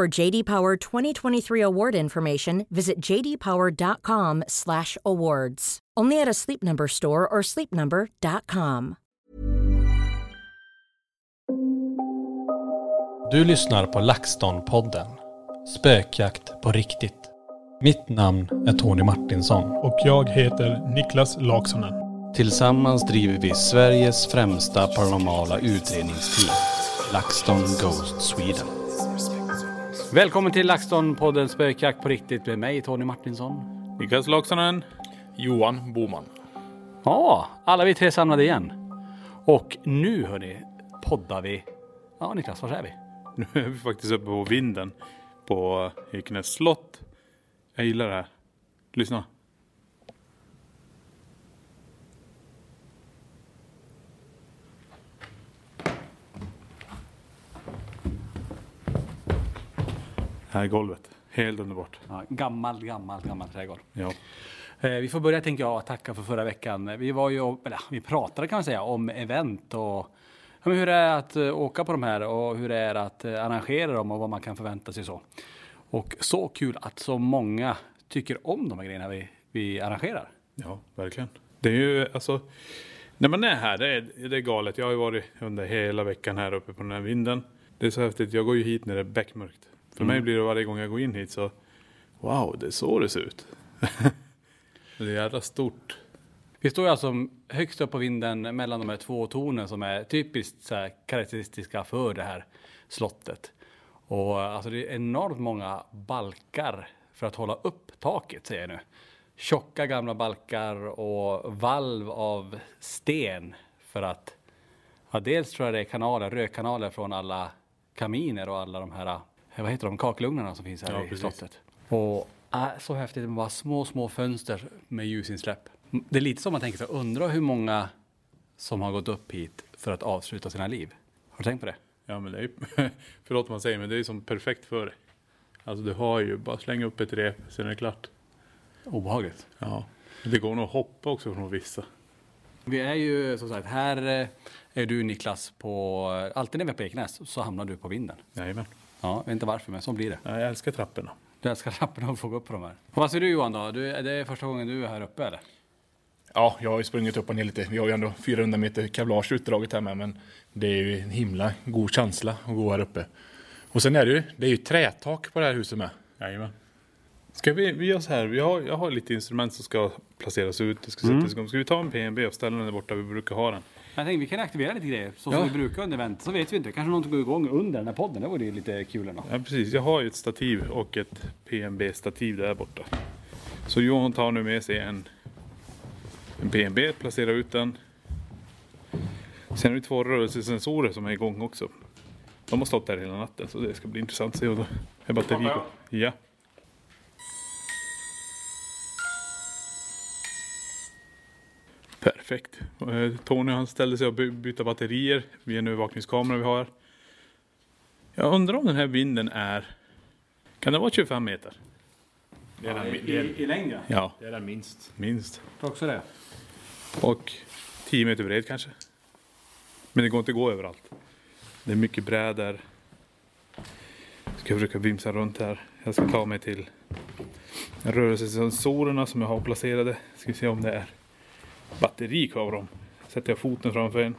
For JD Power 2023 award information, visit jdpower.com/awards. Only at a Sleep Number store or sleepnumber.com. Du lyssnar på LaxTon-podden. Spökjakt på riktigt. Mitt namn är Tony Martinsson. Och jag heter Niklas Laksonen. Tillsammans driver vi Sveriges främsta paranormala utredningsteam. LaxTon Ghost Sweden. Välkommen till LaxTon-podden Spökjakt på riktigt med mig Tony Martinsson. Niklas Laksonen. Johan Boman. Ja, alla vi tre samlade igen. Och nu hörni, poddar vi. Ja Niklas, var är vi? Nu är vi faktiskt uppe på vinden på Ekenäs slott. Jag gillar det här. Lyssna. Här är golvet. Helt underbart. Ja, gammal, gammal, gammal trädgård. Ja. Eh, Vi får börja tänker jag tacka för förra veckan. Vi var ju, eller, vi pratade kan man säga om event och ja, hur det är att eh, åka på de här och hur det är att eh, arrangera dem och vad man kan förvänta sig så. Och så kul att så många tycker om de här grejerna vi, vi arrangerar. Ja, verkligen. Det är ju alltså. När man är här, det är, det är galet. Jag har ju varit under hela veckan här uppe på den här vinden. Det är så häftigt. Jag går ju hit när det är beckmörkt. För mig blir det varje gång jag går in hit så. Wow, det är så det ser ut. det är jävla stort. Vi står ju alltså högst upp på vinden mellan de här två tornen som är typiskt så här, karaktäristiska för det här slottet. Och alltså det är enormt många balkar för att hålla upp taket säger jag nu. Tjocka gamla balkar och valv av sten för att ja, dels tror jag det är kanaler, rökkanaler från alla kaminer och alla de här, vad heter de, kakelugnarna som finns här Ja, i precis. slottet. Och äh, så häftigt med bara små, små fönster med ljusinsläpp. Det är lite som man tänker sig, undra hur många som har gått upp hit för att avsluta sina liv. Har du tänkt på det? Ja men det är ju, förlåt man säger men det är som perfekt för dig. Alltså du har ju bara slänga upp ett rep, sen är det klart. Obehagligt. Ja. Det går nog att hoppa också från vissa. Vi är ju som sagt, här eh, är du Niklas på, alltid när vi är på Ekenäs så hamnar du på vinden. Jajamän. Ja, jag vet inte varför men så blir det. Ja, jag älskar trapporna. Du älskar trapporna och få gå upp på de här. Och vad säger du Johan då? Du, är det första gången du är här uppe eller? Ja, jag har ju sprungit upp och ner lite. Vi har ju ändå 400 meter kavlage utdraget här med, men det är ju en himla god känsla att gå här uppe. Och sen är det ju, det är ju trätak på det här huset med. Jajamän. Ska vi, vi gör så här, vi har, jag har lite instrument som ska placeras ut. Det ska sättas igång. Ska vi ta en PNB och ställa den där borta vi brukar ha den? Jag tänkte vi kan aktivera lite grejer så Ja. som vi brukar under event. Så vet vi inte, kanske något går igång under den här podden. Det vore ju lite kul ändå. Ja precis, jag har ju ett stativ och ett PNB-stativ där borta. Så Johan tar nu med sig en, en PNB, placerar ut den. Sen har vi två rörelsesensorer som är igång också. De har stått där hela natten så det ska bli intressant att se om det är batteri på. Ja. Perfekt. Eh, Tony han ställde sig och by- byta batterier vid en övervakningskamera vi har. Jag undrar om den här vinden är Kan det vara 25 meter? Det är, den, I, det är, i, I längd ja. Ja, det är den minst. minst. Tror också det. Och 10 meter bred kanske. Men det går inte att gå överallt. Det är mycket brädor. Ska försöka vimsa runt här. Jag ska ta mig till rörelsesensorerna som jag har placerade. Ska se om det är batteri kvar dem. Sätter jag foten framför en.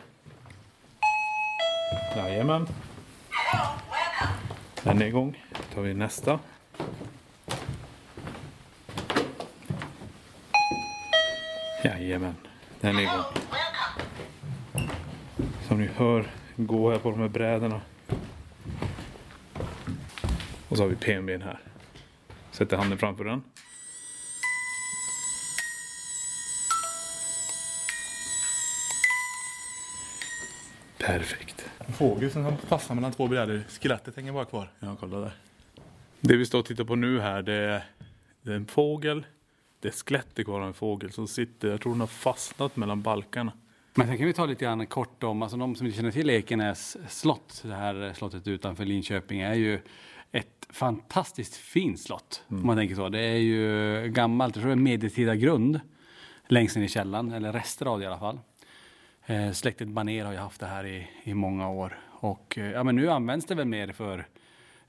Jajamän. Den är igång. Då tar vi nästa. Jajamän, den är igång. Som ni hör gå här på de här brädorna. Och så har vi PMBn här. Sätter handen framför den. Perfekt. En fågel som passar mellan två brädor. Skelettet hänger bara kvar. Ja, kolla där. Det vi står och tittar på nu här det är, det är en fågel. Det är skelettet kvar av en fågel som sitter, jag tror den har fastnat mellan balkarna. Men sen kan vi ta lite grann kort om, alltså de som inte känner till Ekenäs slott, det här slottet utanför Linköping, är ju ett fantastiskt fint slott. Om man tänker så. Det är ju gammalt, jag tror det är medeltida grund längst ner i källaren, eller rester av det i alla fall. Eh, släktet Baner har ju haft det här i, i många år och eh, ja, men nu används det väl mer för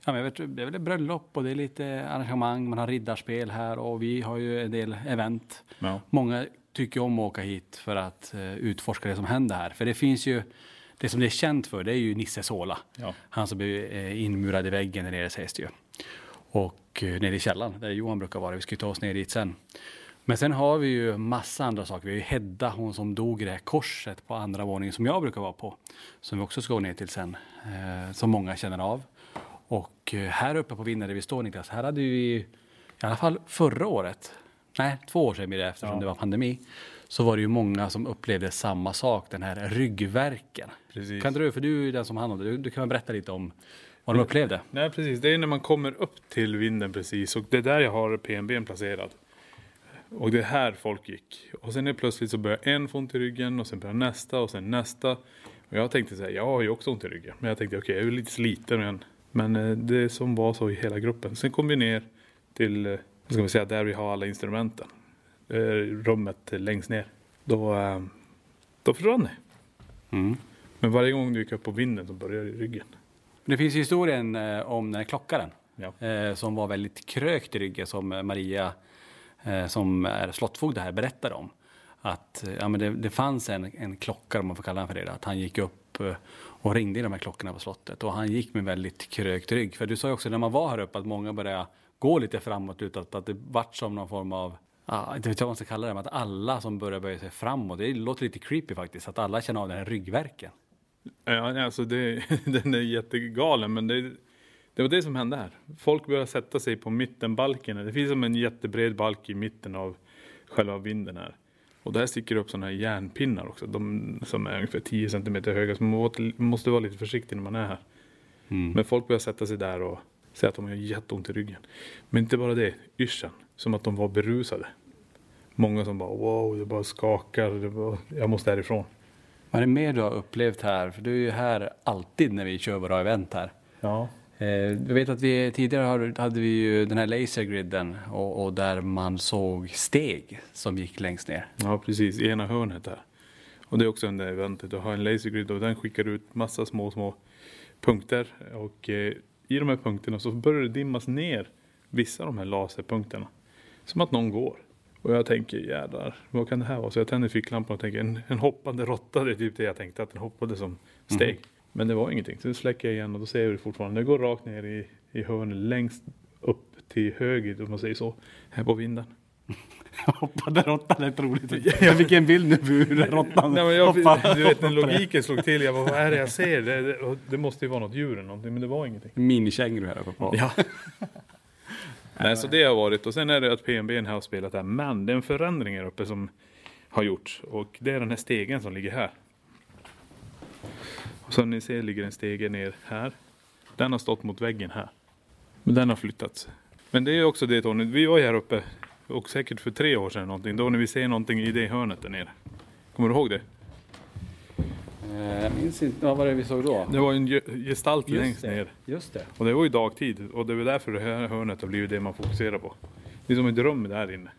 Ja, men jag vet, det är väl ett bröllop och det är lite arrangemang, man har riddarspel här och vi har ju en del event. Ja. Många tycker om att åka hit för att eh, utforska det som händer här. För det finns ju, det som det är känt för det är ju Nisse Sola. Ja. Han som blev eh, inmurad i väggen där nere sägs det ju. Och eh, nere i källaren där Johan brukar vara. Vi ska ju ta oss ner dit sen. Men sen har vi ju massa andra saker. Vi har ju Hedda, hon som dog i det här korset på andra våningen som jag brukar vara på. Som vi också ska gå ner till sen. Eh, som många känner av. Och eh, här uppe på vinden där vi står Niklas, här hade vi i alla fall förra året, nej två år sedan blir det eftersom det var pandemi, så var det ju många som upplevde samma sak, den här ryggverken. Precis. Kan du, för du är den som hand om det, du, du kan väl berätta lite om vad de upplevde? Nej precis, det är när man kommer upp till vinden precis och det är där jag har PNBn placerad. Och det är här folk gick. Och sen är plötsligt så börjar en få ont i ryggen och sen börjar nästa och sen nästa. Och jag tänkte säga, jag har ju också ont i ryggen. Men jag tänkte okej, jag är lite sliten men, men eh, det som var så i hela gruppen. Sen kom vi ner till, eh, vad ska vi säga, där vi har alla instrumenten. Är rummet längst ner. Då, eh, då försvann det. Mm. Men varje gång du gick upp på vinden så började det i ryggen. Det finns historien eh, om den här klockaren Ja. eh, som var väldigt krökt i ryggen som eh, Maria eh, Eh, som är slottfogde här berättade om. Att eh, ja, men det, det fanns en, en klocka, om man får kalla den för det, att han gick upp eh, och ringde i de här klockorna på slottet och han gick med väldigt krökt rygg. För du sa ju också när man var här uppe att många började gå lite framåt utåt, att det vart som någon form av Ja, inte vet jag vad man ska kalla det, men att alla som börjar böja sig framåt, det låter lite creepy faktiskt, att alla känner av den här ryggverken. Ja, alltså det, den är jättegalen men det, det var det som hände här. Folk började sätta sig på mittenbalken. Det finns som en jättebred balk i mitten av själva vinden här. Och där sticker det upp sådana här järnpinnar också. De som är ungefär 10 cm höga. Så man måste- vara lite försiktig när man är här. Men folk börjar sätta sig där och säga att de har jätteont i ryggen. Men inte bara det, yrseln. Som att de var berusade. Många som bara wow, det bara skakar. Det bara, jag måste härifrån. Vad är det mer du har upplevt här? För du är ju här alltid när vi kör våra event här. Ja. Eh, jag vet att vi tidigare hade vi ju den här lasergriden och, och där man såg steg som gick längst ner. Ja, precis. I ena hörnet där. Och det är också under eventet. Du har en lasergrid och den skickar ut massa små, små punkter. Och eh, i de här punkterna så börjar det dimmas ner vissa av de här laserpunkterna. Som att någon går. Och jag tänker jädrar, vad kan det här vara? Så jag tänder ficklampan och tänker en, en hoppande råtta. Det är typ det jag tänkte, att den hoppade som steg. Men det var ingenting. Så släcker jag igen och då ser vi det fortfarande. Det går rakt ner i, i hörnet längst upp till höger, om man säger så. Här på vinden. Hoppade råttan, är roligt. Jag fick en bild nu på hur råttan Nej, men jag, hoppade. du vet när logiken slog till, jag bara, vad är det jag ser? Det, det, det måste ju vara något djur eller någonting, men det var ingenting. Minikänguru här uppe på. Ja. Nej, så det har varit. Och sen är det att PNB här har spelat här. Men det är en förändring här uppe som har gjorts. Och det är den här stegen som ligger här. Som ni ser ligger en stege ner här. Den har stått mot väggen här. Men den har flyttats. Men det är också det Tony, vi var ju här uppe. Och säkert för tre år sedan någonting. Då när vi ser någonting i det hörnet där nere. Kommer du ihåg det? Eh, Jag minns inte, vad var det vi såg då? Det var en ge- gestalt Just längst det. ner. Just det. Och det var ju dagtid och det var därför det här hörnet har blivit det man fokuserar på. Det är som ett rum där inne.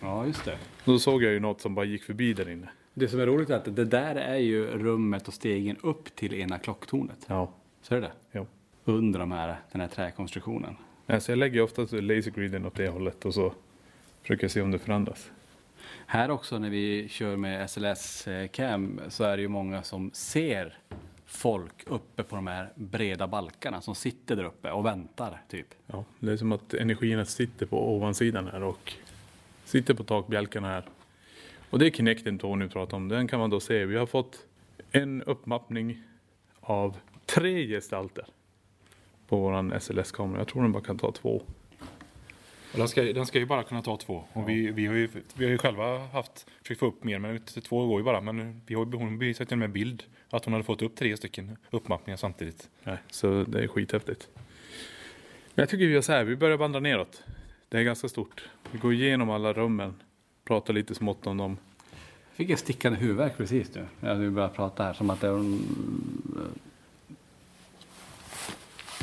Ja, just det. Då såg jag ju något som bara gick förbi där inne. Det som är roligt är att det där är ju rummet och stegen upp till ena klocktornet. Ja. Så är det Jo. Under de här, den här träkonstruktionen. Alltså jag lägger ofta lasergriden åt det hållet och så försöker jag se om det förändras. Här också när vi kör med SLS eh, cam så är det ju många som ser folk uppe på de här breda balkarna som sitter där uppe och väntar typ. Ja, det är som att energierna sitter på ovansidan här och sitter på takbjälkarna här. Och det är Kinecten Tony pratar om. Den kan man då se. Vi har fått en uppmappning av tre gestalter på våran SLS-kamera. Jag tror den bara kan ta två. Och den, ska, den ska ju bara kunna ta två. Och vi, vi, har ju, vi har ju själva haft, försökt få upp mer, men två går ju bara. Men vi har, hon visade till och med bild att hon hade fått upp tre stycken uppmappningar samtidigt. Nej, så det är skithäftigt. Men jag tycker vi gör så här. Vi börjar vandra neråt. Det är ganska stort. Vi går igenom alla rummen. Pratar lite smått om dem. Jag fick en stickande huvudvärk precis nu. när vi började prata här som att det var en...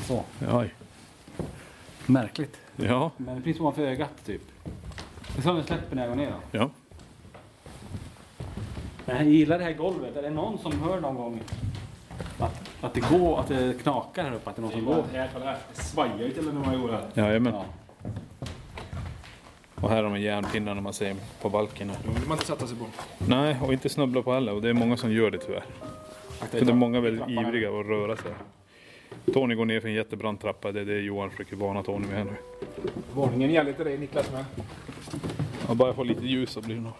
Så, Oj. märkligt. Ja, Men det finns som för ögat typ. Det är som en släpper när jag går ner då. ja. Men jag gillar det här golvet. Är det någon som hör någon gång att, att det går, att det knakar här uppe? Att det är någon som går? Det svajar ju till och med när man går här. Jajamän. Ja. Och här har man järnpinnarna man ser på balken. De vill man inte sätta sig på. Nej, och inte snubbla på heller. Och det är många som gör det tyvärr. För det är många väldigt ivriga att röra sig. Tony går ner för en jättebrant trappa. Det är det Johan försöker varna Tony med här nu. Varningen gäller till dig Niklas med. Ja, bara jag får lite ljus så blir det nog.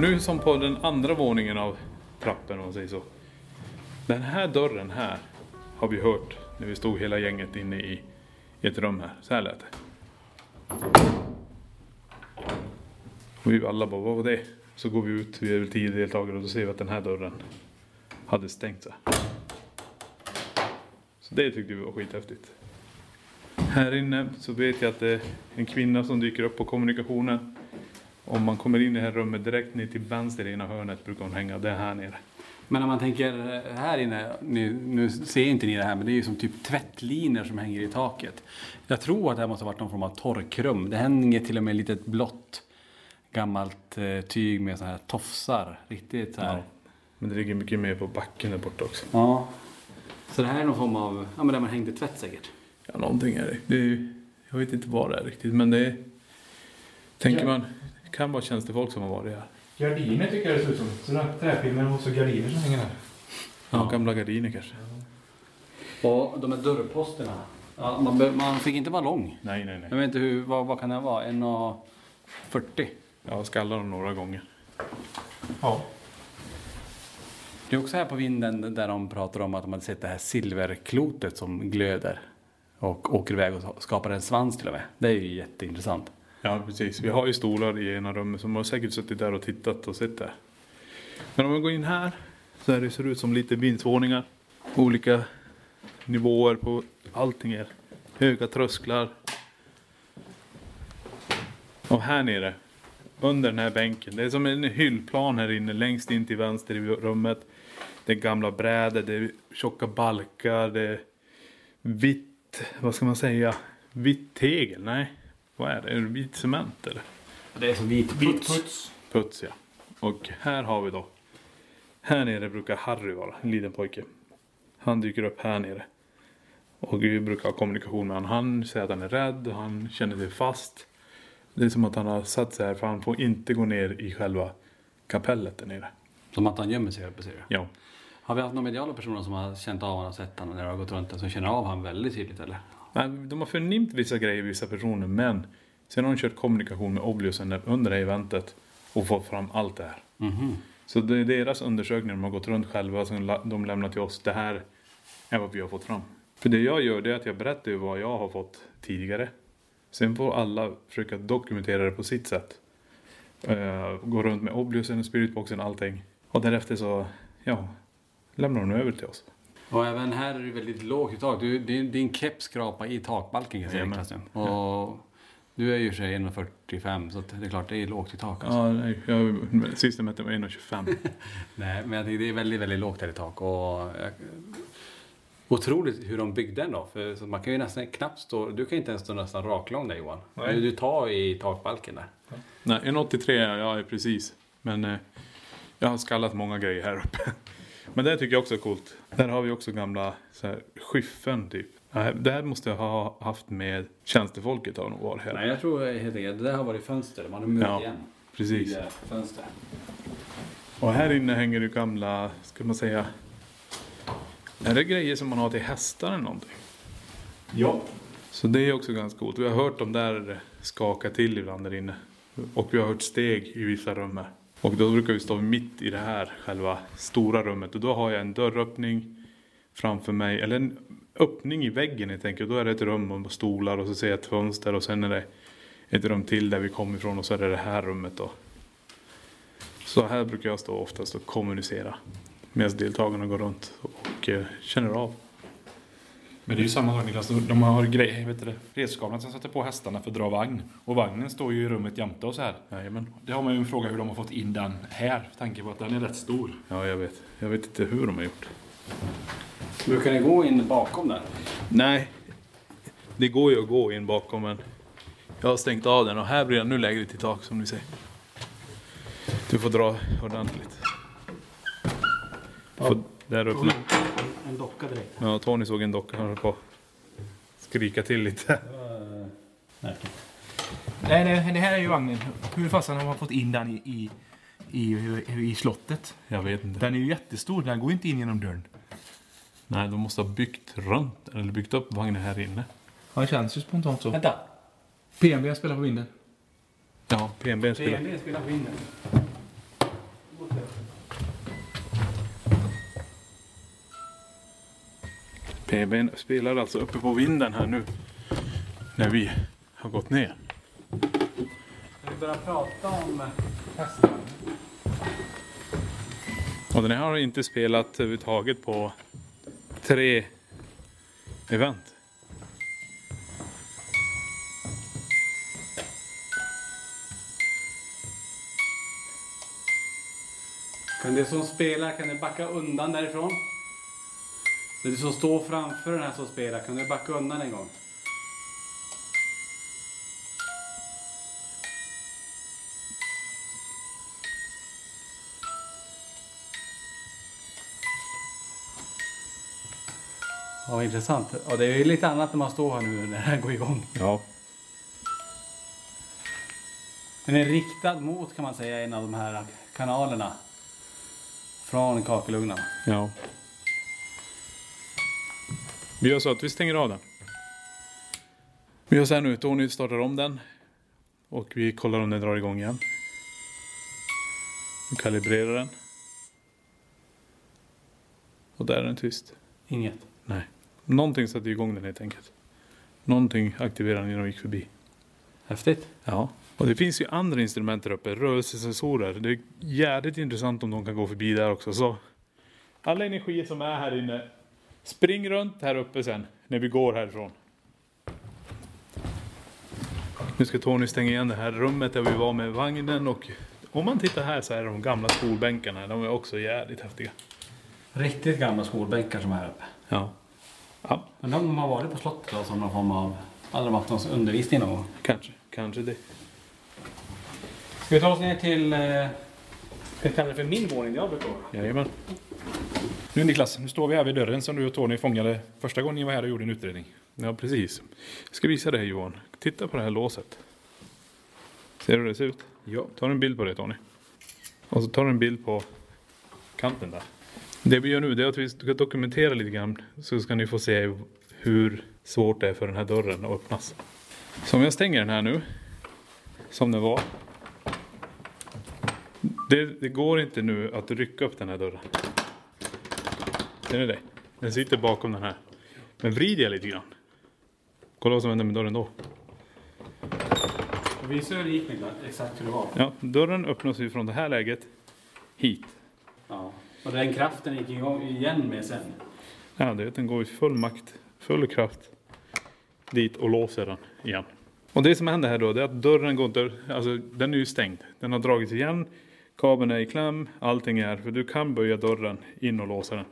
Men nu som på den andra våningen av trappen om man säger så. Den här dörren här har vi hört när vi stod hela gänget inne i, ett rum här. Så här lät det. Och vi alla bara, vad var det? Så går vi ut, vi är väl tio deltagare och då ser vi att den här dörren hade stängt sig. Så det tyckte vi var skithäftigt. Här inne så vet jag att det är en kvinna som dyker upp på kommunikationen. Om man kommer in i det här rummet direkt ner till vänster i ena hörnet brukar hon hänga, det är här nere. Men om man tänker här inne, nu, nu ser inte ni det här, men det är ju som typ tvättlinor som hänger i taket. Jag tror att det här måste ha varit någon form av torkrum. Det hänger till och med litet blått gammalt eh, tyg med sådana här tofsar. Riktigt så här. Ja. Men det ligger mycket mer på backen där borta också. Ja. Så det här är någon form av, ja men där man hängde tvätt säkert. Ja, någonting är det. det är, jag vet inte vad det är riktigt, men det är... Tänker Ja. man, det kan vara tjänstefolk som har varit här. Gardiner tycker jag det ser ut som. Sådana träpinnar och så gardiner som hänger här. Ja, gamla gardiner kanske. Och de här dörrposterna. Ja, man, be- man fick inte vara lång. Nej, nej, Jag nej. vet inte hur, vad, vad kan det vara? 1,40? Jag har skallat dem några gånger. Ja. Det är också här på vinden där de pratar om att de hade sett det här silverklotet som glöder. Och åker iväg och skapar en svans till och med. Det är ju jätteintressant. Ja, precis. Vi har ju stolar i ena rummet så man har säkert suttit där och tittat och sett det. Men om vi går in här så ser det ser ut som lite vindsvåningar. Olika nivåer på allting är. Höga trösklar. Och här nere, under den här bänken. Det är som en hyllplan här inne längst in till vänster i rummet. Det är gamla brädor, det är tjocka balkar, det är vitt, vad ska man säga, vitt tegel? Nej, vad är det? Är det vit cement eller? Det är som vit puts. Puts ja. Och här har vi då. Här nere brukar Harry vara, en liten pojke. Han dyker upp här nere. Och vi brukar ha kommunikation med honom. Han säger att han är rädd, han känner sig fast. Det är som att han har satt sig här för han får inte gå ner i själva kapellet där nere. Som att han gömmer sig uppe ser du. Ja. Har vi haft några mediala personer som har känt av honom och sett honom när de har gått runt där, som känner av honom väldigt tydligt eller? De har förnimt vissa grejer, vissa personer, men sen har de kört kommunikation med Obliusen under det här eventet och fått fram allt det här. Mhm. Så det är deras undersökningar, de har gått runt själva, la- de lämnar till oss. Det här är vad vi har fått fram. För det jag gör det är att jag berättar vad jag har fått tidigare. Sen får alla försöka dokumentera det på sitt sätt. Uh, gå runt med Obliusen, Spiritboxen, allting. Och därefter så, ja, lämnar hon över till oss. Och även här är det väldigt lågt i tak. Du, din, din keps skrapar i takbalken kan jag säga nu. Och du är ju sig 1,45 så det är klart det är lågt i tak. Alltså. Ja, nej, jag, sist jag mätte var 1,25. Nej, men jag tycker det är väldigt, väldigt lågt här i tak. Och, jag, otroligt hur de byggde den då. För man kan ju nästan knappt stå, du kan inte ens stå nästan raklång där Johan. Nej. Du, tar i takbalken där. nej, 1,83 ja, är precis. Men eh, jag har skallat många grejer här uppe. Men det tycker jag också är coolt. Där har vi också gamla så här, skyffen typ. Det här måste jag ha haft med tjänstefolket har nog varit här. Nej, jag tror helt enkelt det där har varit fönster. Man har mött Ja, igen. precis. Fönster. Och här inne hänger det gamla, ska man säga, är det grejer som man har till hästar eller någonting? Ja. Så det är också ganska coolt. Vi har hört dem där skaka till ibland där inne. Och vi har hört steg i vissa rum här. Och då brukar vi stå mitt i det här själva stora rummet. Och då har jag en dörröppning framför mig. Eller en öppning i väggen helt enkelt. Då är det ett rum och stolar och så ser jag ett fönster. Och sen är det ett rum till där vi kommer ifrån. Och så är det det här rummet då. Så här brukar jag stå oftast och kommunicera. Medan deltagarna går runt och eh, känner av. Men det är ju samma sak Niklas. De har grejer, vet du redskapen som sätter på hästarna för att dra vagn. Och vagnen står ju i rummet jämte oss här. Jajamän. Det har man ju en fråga hur de har fått in den här. Med tanke på att den är rätt stor. Ja, jag vet. Jag vet inte hur de har gjort. Brukar ni gå in bakom där? Nej, det går ju att gå in bakom men jag har stängt av den och här blir den nu lägre till tak som ni ser. Du får dra ordentligt. Får, där uppe. En docka direkt. Ja, Tony såg en docka, han höll på att skrika till lite. Nej, nej, det här är ju vagnen. Hur fasen har man fått in den i, i, i, i slottet? Jag vet inte. Den är ju jättestor. Den går inte in genom dörren. Nej, de måste ha byggt runt, eller byggt upp vagnen här inne. Ja, det känns ju spontant så. Vänta. PMB spelar på vinden. Ja, PNB spelar. BMW spelar på vinden. PNB spelar alltså uppe på vinden här nu. När vi har gått ner. Ska vi börja prata om hästar? Och den här har inte spelat överhuvudtaget på tre event. Kan det som spelar, kan du backa undan därifrån? Det som står framför den här som spelar, kan du backa undan en gång? Ja, vad intressant. Och det är ju lite annat när man står här nu när det här går igång. Ja. Den är riktad mot, kan man säga, en av de här kanalerna. Från kakelugnen. Ja. Vi gör så att vi stänger av den. Vi gör så här nu, Tony startar om den. Och vi kollar om den drar igång igen. Vi kalibrerar den. Och där är den tyst. Inget. Nej. Någonting satte igång den helt enkelt. Någonting aktiverade den när de gick förbi. Häftigt. Ja. Och det finns ju andra instrument där uppe, rörelsesensorer. Det är jävligt intressant om de kan gå förbi där också. Så alla energier som är här inne, spring runt här uppe sen när vi går härifrån. Nu ska Tony stänga igen det här rummet där vi var med vagnen och om man tittar här så är de gamla skolbänkarna, de är också jävligt häftiga. Riktigt gamla skolbänkar som är här uppe. Ja. Ja, Men de har varit på slottet då, som någon form av... Hade de haft någon undervisning någon gång? kanske, kanske det. Ska vi ta oss ner till... Eh, ska vi kalla det för min våning där jag brukar vara? Jajamän. Nu Niklas, nu står vi här vid dörren som du och Tony fångade första gången ni var här och gjorde en utredning. Ja, precis. Jag ska visa dig Johan. Titta på det här låset. Ser du hur det ser ut? Ja. Ta en bild på det Tony. Och så tar du en bild på kanten där. Det vi gör nu det är att vi ska dokumentera lite grann. Så ska ni få se hur svårt det är för den här dörren att öppnas. Så om jag stänger den här nu. Som den var. Det, det går inte nu att rycka upp den här dörren. Ser ni det? Den sitter bakom den här. Men vrider jag lite grann. Kolla vad som händer med dörren då. Visa hur det gick exakt hur det var. Ja, dörren öppnas ju från det här läget hit. Och den kraften gick igång igen med sen. Ja, det den går i full makt, full kraft dit och låser den igen. Och det som händer här då, det är att dörren går inte, alltså den är ju stängd. Den har dragits igen, kabeln är i kläm, allting är, för du kan böja dörren in och låsa den.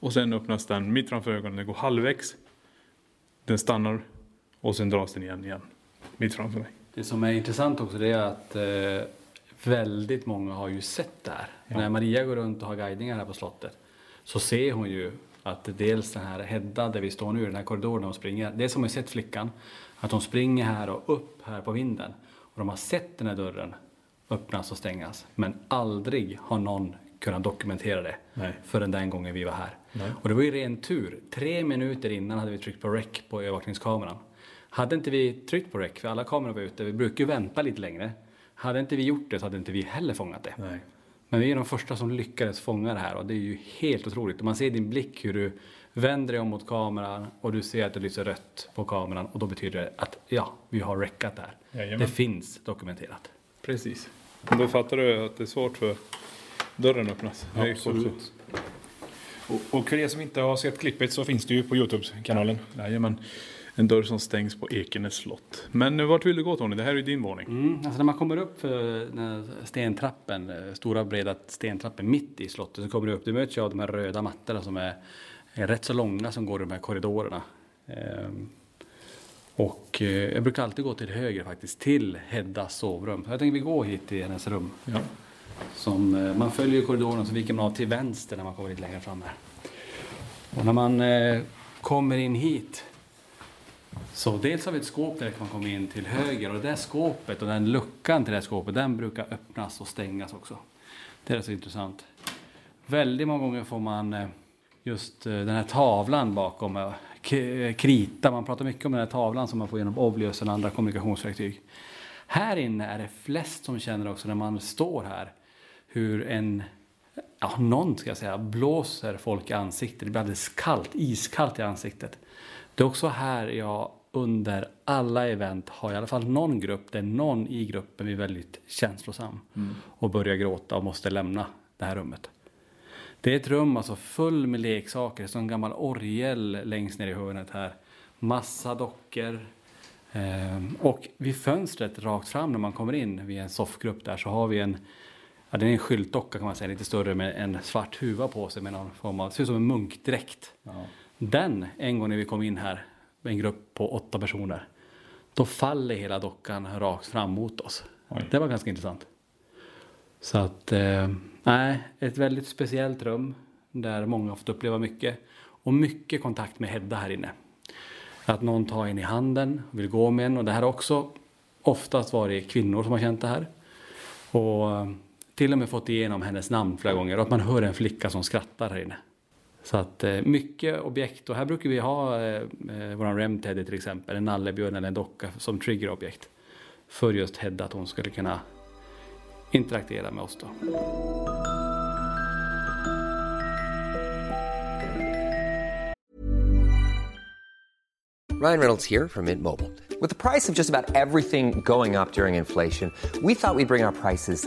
Och sen öppnas den mitt framför ögonen, den går halvvägs. Den stannar och sen dras den igen igen, mitt framför dig. Det som är intressant också det är att eh, väldigt många har ju sett det här. När Maria går runt och har guidningar här på slottet så ser hon ju att dels den här Hedda där vi står nu, den här korridoren hon springer. Dels har man ju sett flickan, att hon springer här och upp här på vinden. Och de har sett den här dörren öppnas och stängas. Men aldrig har någon kunnat dokumentera det Nej. förrän den gången vi var här. Nej. Och det var ju ren tur. Tre minuter innan hade vi tryckt på rec på övervakningskameran. Hade inte vi tryckt på rec, för alla kameror var ute, vi brukar ju vänta lite längre. Hade inte vi gjort det så hade inte vi heller fångat det. Nej. Men vi är de första som lyckades fånga det här och det är ju helt otroligt. Och man ser i din blick hur du vänder dig om mot kameran och du ser att det lyser rött på kameran och då betyder det att ja, vi har räckat det här. Jajamän. Det finns dokumenterat. Precis. Då fattar du att det är svårt för dörren öppnas. Absolut. Och, och för er som inte har sett klippet så finns det ju på Youtube-kanalen. Jajamän. En dörr som stängs på Ekenäs slott. Men vart vill du gå Tony? Det här är ju din våning. Mm, alltså när man kommer upp för stentrappen, eh, stora breda stentrappen mitt i slottet så kommer du upp, du möts ju av de här röda mattorna som är, är rätt så långa som går i de här korridorerna. Ehm, och eh, jag brukar alltid gå till höger faktiskt, till Heddas sovrum. Jag tänker vi går hit till hennes rum. Ja. Som, eh, man följer korridoren så viker man av till vänster när man kommer lite längre fram här. Och när man eh, kommer in hit så dels har vi ett skåp där man kommer in till höger och det där skåpet och den luckan till det här skåpet den brukar öppnas och stängas också. Det är så intressant. Väldigt många gånger får man eh, just eh, den här tavlan bakom krita. Man pratar mycket om den här tavlan som man får genom Oblius och andra kommunikationsverktyg. Här inne är det flest som känner också när man står här hur en, ja någon ska jag säga, blåser folk i ansiktet. Det blir alldeles kallt, iskallt i ansiktet. Det är också här jag under alla event har i alla fall någon grupp där någon i gruppen är väldigt känslosam och börjar gråta och måste lämna det här rummet. Det är ett rum alltså full med leksaker, som en gammal orgel längst ner i hörnet här. Massa dockor. Ehm, och vid fönstret rakt fram när man kommer in, vid en soffgrupp där, så har vi en Ja, det är en skyltdocka kan man säga, lite större med en svart huva på sig med någon form av, ser ut som en munkdräkt. Den, en gång när vi kom in här, med en grupp på åtta personer, då faller hela dockan rakt fram mot oss. Oj. Det var ganska intressant. Så att, eh, nej, ett väldigt speciellt rum där många har fått uppleva mycket. Och mycket kontakt med Hedda här inne. Att någon tar en i handen och vill gå med en. Och det här har också oftast varit kvinnor som har känt det här. Och eh, till och med fått igenom hennes namn flera gånger. Och att man hör en flicka som skrattar här inne. Så att eh, mycket objekt. Och här brukar vi ha eh, eh, våran Remteddy till exempel. En nallebjörn eller en docka som triggerobjekt. För just Hedda att hon skulle kunna interagera med oss då. Ryan Reynolds here from Mint Mobile. With the price of just about everything going up during inflation, we thought we'd bring our prices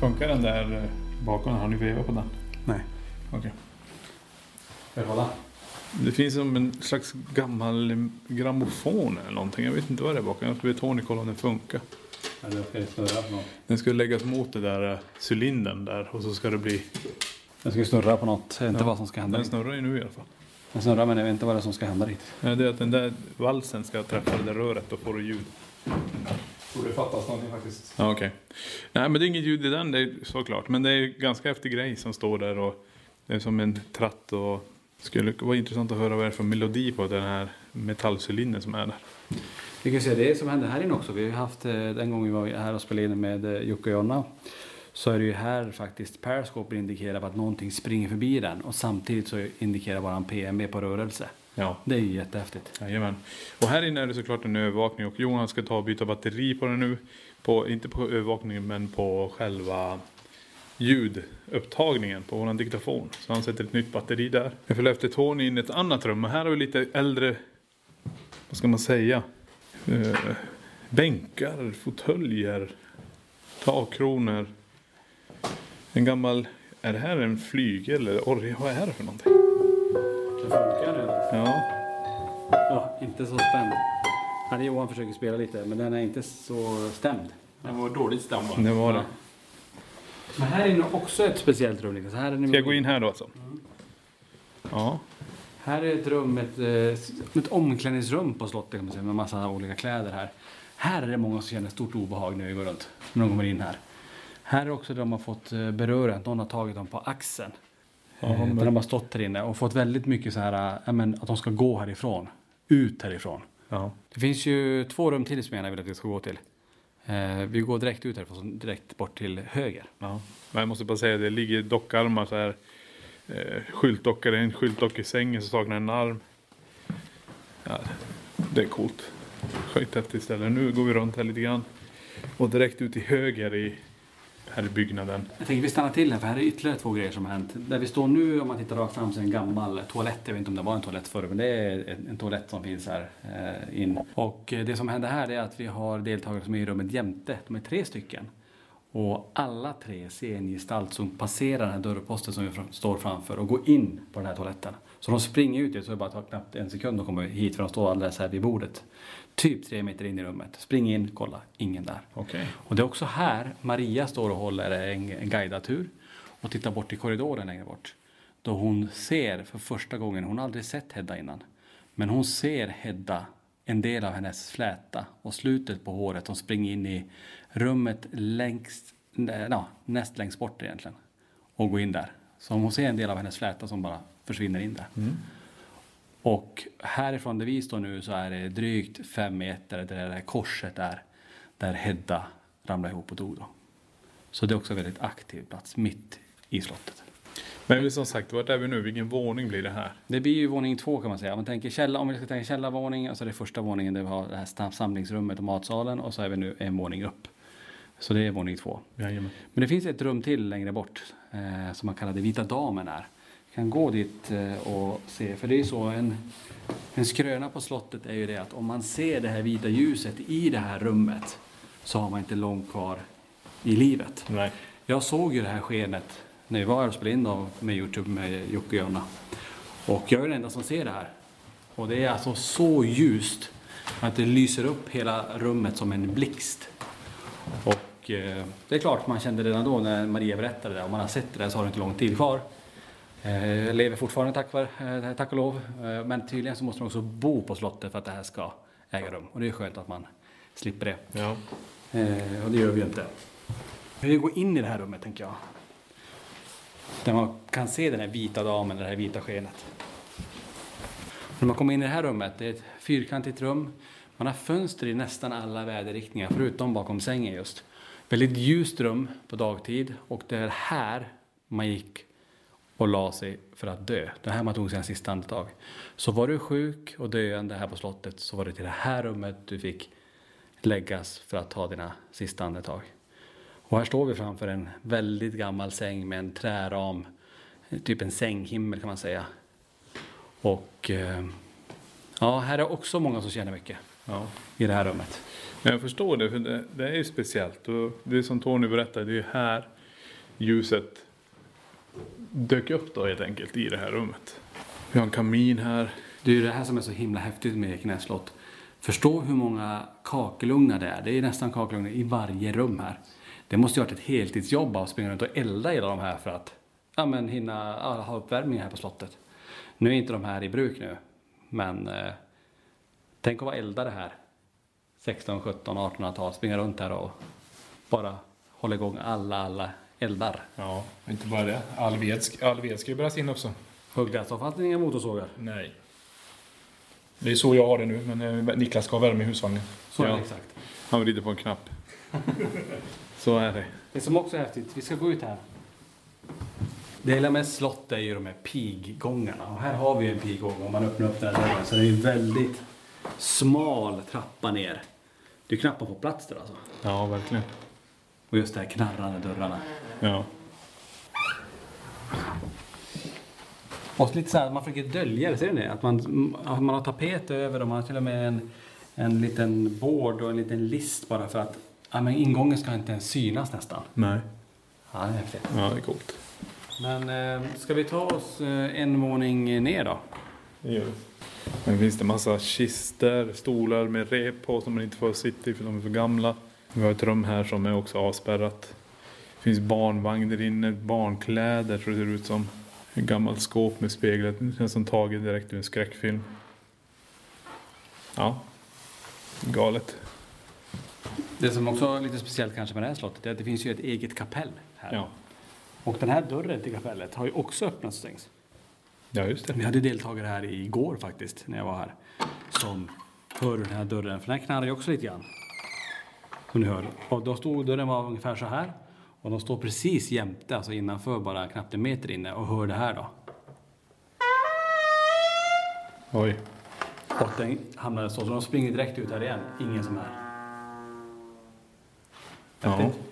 Funkar den där eh, bakom? Har ni vevat på den? Nej. Okej. Ska jag hålla? Det finns som en slags gammal grammofon eller någonting. Jag vet inte vad det är bakom. Jag ska be Tony kolla om den funkar. Eller ska det snurra på något? Den ska läggas mot det där eh, cylindern där och så ska det bli... Den ska snurra på något. Jag vet inte Ja, vad som ska hända. Den dit. snurrar ju nu i alla fall. Den snurrar men jag vet inte vad det är som ska hända dit. Ja, det är att den där valsen ska träffa det där röret och få det ljud. Borde fattas någonting faktiskt. Ja, okej. Nej, men det är inget ljud i den, det är såklart. Men det är ganska häftig grej som står där och det är som en tratt och skulle vara intressant att höra vad det är för melodi på den här metallcylindern som är där. Vi kan se det som hände här inne också. Vi har haft eh, den gången vi var här och spelade in med eh, Jocke och Jonna. Så är det ju här faktiskt Periscope indikerar att någonting springer förbi den och samtidigt så indikerar bara en PMB på rörelse. Ja. Det är ju jättehäftigt. Jajamän. Och här inne är det såklart en övervakning och Johan ska ta och byta batteri på den nu. På, inte på övervakningen men på själva ljudupptagningen på våran diktafon. Så han sätter ett nytt batteri där. Jag följer efter Tony in i ett annat rum och här har vi lite äldre, vad ska man säga, eh, bänkar, fåtöljer, takkronor. En gammal, är det här en flygel eller orgel? Vad är det för någonting? Det funkar nu. Ja, Ja, inte så spänd. Han Johan försöker spela lite men den är inte så stämd. Den var dåligt stämd bara. det var det. Men här inne är också ett speciellt rum. Niklas. Här är Ska jag gå in här då alltså? Ja. Här är ett rum, ett, eh, ett omklädningsrum på slottet kan man säga, med massa olika kläder här. Här är det många som känner stort obehag när vi går runt, när de kommer in här. Här är också de har fått eh, beröra, att någon har tagit dem på axeln. Eh, där de har stått här inne och fått väldigt mycket så här, eh, ja, men, att de ska gå härifrån. Ut härifrån. ja. Det finns ju två rum till som jag gärna vill att vi ska gå till. Eh, vi går direkt ut härifrån, direkt bort till höger. Ja. Men jag måste bara säga, det ligger dockarmar så här. Eh, skyltdockor, en skyltdocka i sängen som saknar en arm. Ja, det är coolt. Skithäftigt ställe. Nu går vi runt här lite grann. Och direkt ut till höger i, här i byggnaden. Jag tänker vi stannar till här för här är ytterligare två grejer som har hänt. Där vi står nu om man tittar rakt fram så är en gammal toalett. Jag vet inte om det var en toalett förr men det är en, toalett som finns här eh, in. Och eh, det som händer här är att vi har deltagare som är i rummet jämte. De är tre stycken. Och alla tre ser en gestalt som passerar den här dörrposten som vi står framför och går in på den här toaletten. Så de springer ut, så det bara tar knappt en sekund att komma hit för de står alldeles här vid bordet. Typ tre meter in i rummet. Spring in, kolla, ingen där. Okej. Och det är också här Maria står och håller en, en guidad tur och tittar bort i korridoren längre bort. Då hon ser för första gången, hon har aldrig sett Hedda innan, men hon ser Hedda, en del av hennes fläta och slutet på håret som springer in i rummet längst, ja, näst längst bort egentligen och går in där. Så hon ser en del av hennes fläta som bara försvinner in där. Och härifrån där vi står nu så är det drygt fem meter där det där korset är. Där Hedda ramlade ihop och dog då. Så det är också en väldigt aktiv plats mitt i slottet. Men som sagt, vart är vi nu? Vilken våning blir det här? Det blir ju våning två kan man säga. Om, man tänker källa, om vi ska tänka källarvåning, alltså det är första våningen där vi har det här samlingsrummet och matsalen och så är vi nu en våning upp. Så det är våning två. Jajamän. Men det finns ett rum till längre bort eh, som man kallar det Vita Damen är. Kan gå dit eh, och se, för det är så en, en skröna på slottet är ju det att om man ser det här vita ljuset i det här rummet så har man inte långt kvar i livet. Nej. Jag såg ju det här skenet när vi var och spelade in då med Youtube med Jocke och Jonna. Och jag är den enda som ser det här. Och det är alltså så ljust att det lyser upp hela rummet som en blixt. Och eh, det är klart, man kände redan då när Maria berättade det, om man har sett det där så har det inte lång tid kvar. Eh, jag lever fortfarande tack, var, eh, tack och lov. Eh, men tydligen så måste man också bo på slottet för att det här ska äga rum. Och det är skönt att man slipper det. Ja. Och det gör vi ju inte. Vi går in i det här rummet tänker jag. Där man kan se den här vita damen, det här vita skenet. När man kommer in i det här rummet, det är ett fyrkantigt rum. Man har fönster i nästan alla väderriktningar, förutom bakom sängen just. Väldigt ljust rum på dagtid och det är här man gick och la sig för att dö. Det är här man tog sina sista andetag. Så var du sjuk och döende här på slottet så var det till det här rummet du fick läggas för att ta dina sista andetag. Och här står vi framför en väldigt gammal säng med en träram, typ en sänghimmel kan man säga. Och eh, ja, här är också många som känner mycket ja. i det här rummet. Men jag förstår det, för det, det är ju speciellt. Och det som Tony berättade, det är ju här ljuset dök upp då helt enkelt i det här rummet. Vi har en kamin här. Det är ju det här som är så himla häftigt med Ekenäs slott. Förstå hur många kakelugnar det är. Det är nästan kakelugnar i varje rum här. Det måste ju ha varit ett heltidsjobb att springa runt och elda i de här för att ja, men hinna ja, ha uppvärmning här på slottet. Nu är inte de här i bruk nu, men eh, tänk att vara eldare här 16, 17, 1800-tal, springa runt här och bara hålla igång alla, alla eldar. Ja, inte bara det. All ved, all ved ska ju bäras in också. Högläsavfattning, inga motorsågar. Nej. Det är så jag har det nu, men eh, Niklas ska ha värme i husvagnen. Så är Ja. det exakt. Han vrider på en knapp. Så är det. Det som också är häftigt, vi ska gå ut här. Det hela med slott är ju de här piggångarna. Och här har vi en piggång om man öppnar upp den här dörren. Så det är en väldigt smal trappa ner. Det är knappt får plats där alltså. Ja, verkligen. Och just det här knarrande dörrarna. Ja. Och lite så här, man försöker dölja det, ser ni det? Att man, att man har tapet över och man har till och med en, en liten bord och en liten list bara för att ja, men ingången ska inte ens synas nästan. Nej. Ja, det är häftigt. Ja, det är coolt. Men eh, ska vi ta oss eh, en våning ner då? Det gör vi. Finns det massa kister, stolar med rep på som man inte får sitta i för de är för gamla. Vi har ett rum här som är också avspärrat. Det finns barnvagn där inne, barnkläder tror det ser ut som. Ett gammalt skåp med speglar, det känns som taget direkt ur en skräckfilm. Ja, galet. Det som också är lite speciellt kanske med det här slottet är att det finns ju ett eget kapell här. Ja, Och den här dörren till kapellet har ju också öppnats och stängts. ja just det. Vi hade deltagare här igår faktiskt, när jag var här, som hörde den här dörren, för den här knarrar ju också lite grann. Som ni hör. Och då stod dörren var ungefär så här. Och de står precis jämte, alltså innanför bara knappt en meter inne och hör det här då. Oj. Och den hamnade så, så de springer direkt ut här igen. Ingen som är. Ja. Häftigt.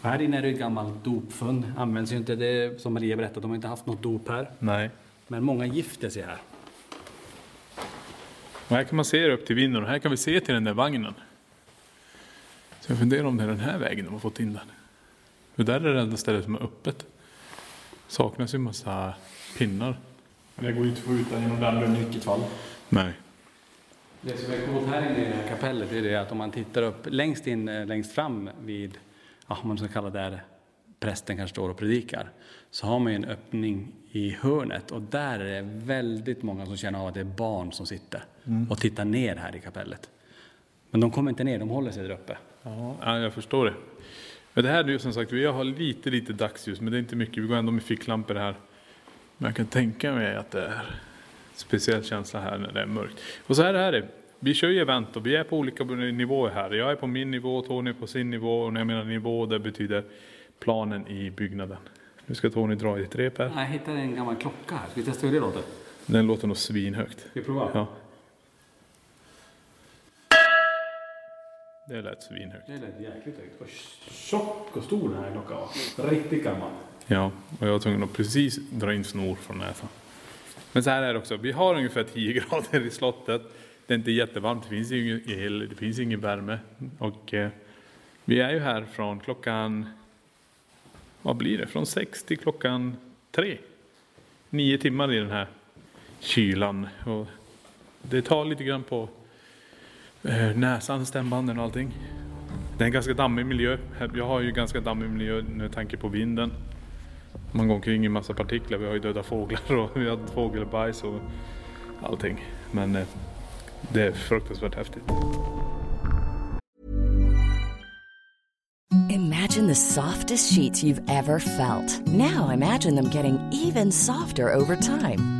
Och här inne är det ett gammalt dopfund. Används ju inte det, som Maria berättade, de har inte haft något dop här. Nej. Men många gifter sig här. Och här kan man se upp till vinden och här kan vi se till den där vagnen. Så jag funderar om det är den här vägen de har fått in den. För där är det enda stället som är öppet. Saknas ju en massa pinnar. Men det går ju inte att få ut den genom den dörren i vilket fall. Nej. Det som är coolt här inne i det här kapellet är det att om man tittar upp längst in, eh, längst fram vid, ja, om man ska kalla det där prästen kanske står och predikar, så har man ju en öppning i hörnet och där är det väldigt många som känner av att det är barn som sitter och tittar ner här i kapellet. Men de kommer inte ner, de håller sig där uppe. Ja, jag förstår det. Men det här är ju som sagt, vi har lite, lite dagsljus, men det är inte mycket. Vi går ändå med ficklampor här. Men jag kan tänka mig att det är speciell känsla här när det är mörkt. Och så här är det. Vi kör ju event och vi är på olika nivåer här. Jag är på min nivå, Tony är på sin nivå. Och när jag menar nivå, det betyder planen i byggnaden. Nu ska Tony dra i ett rep här. Jag hittade en gammal klocka här, ska vi testa hur det låter? Den låter nog svinhögt. Ska vi prova? Ja. Det lät svinhögt. Det lät jäkligt högt. Och tjock och stor den här klockan var. Riktigt gammal. Ja, och jag var tvungen att precis dra in snor från näsan. Men så här är det också, vi har ungefär 10 grader i slottet. Det är inte jättevarmt, det finns ingen el, det finns ingen värme. Och eh, vi är ju här från klockan, vad blir det, från 6 till klockan 3. Nio timmar i den här kylan. Och det tar lite grann på Eh, näsan, stämbanden och allting. Det är en ganska dammig miljö. Eh, jag har ju ganska dammig miljö med tanke på vinden. Man går omkring i massa partiklar. Vi har ju döda fåglar och vi har fågelbajs och allting. Men eh, det är fruktansvärt häftigt. Imagine the softest sheets you've ever felt. Now imagine them getting even softer over time.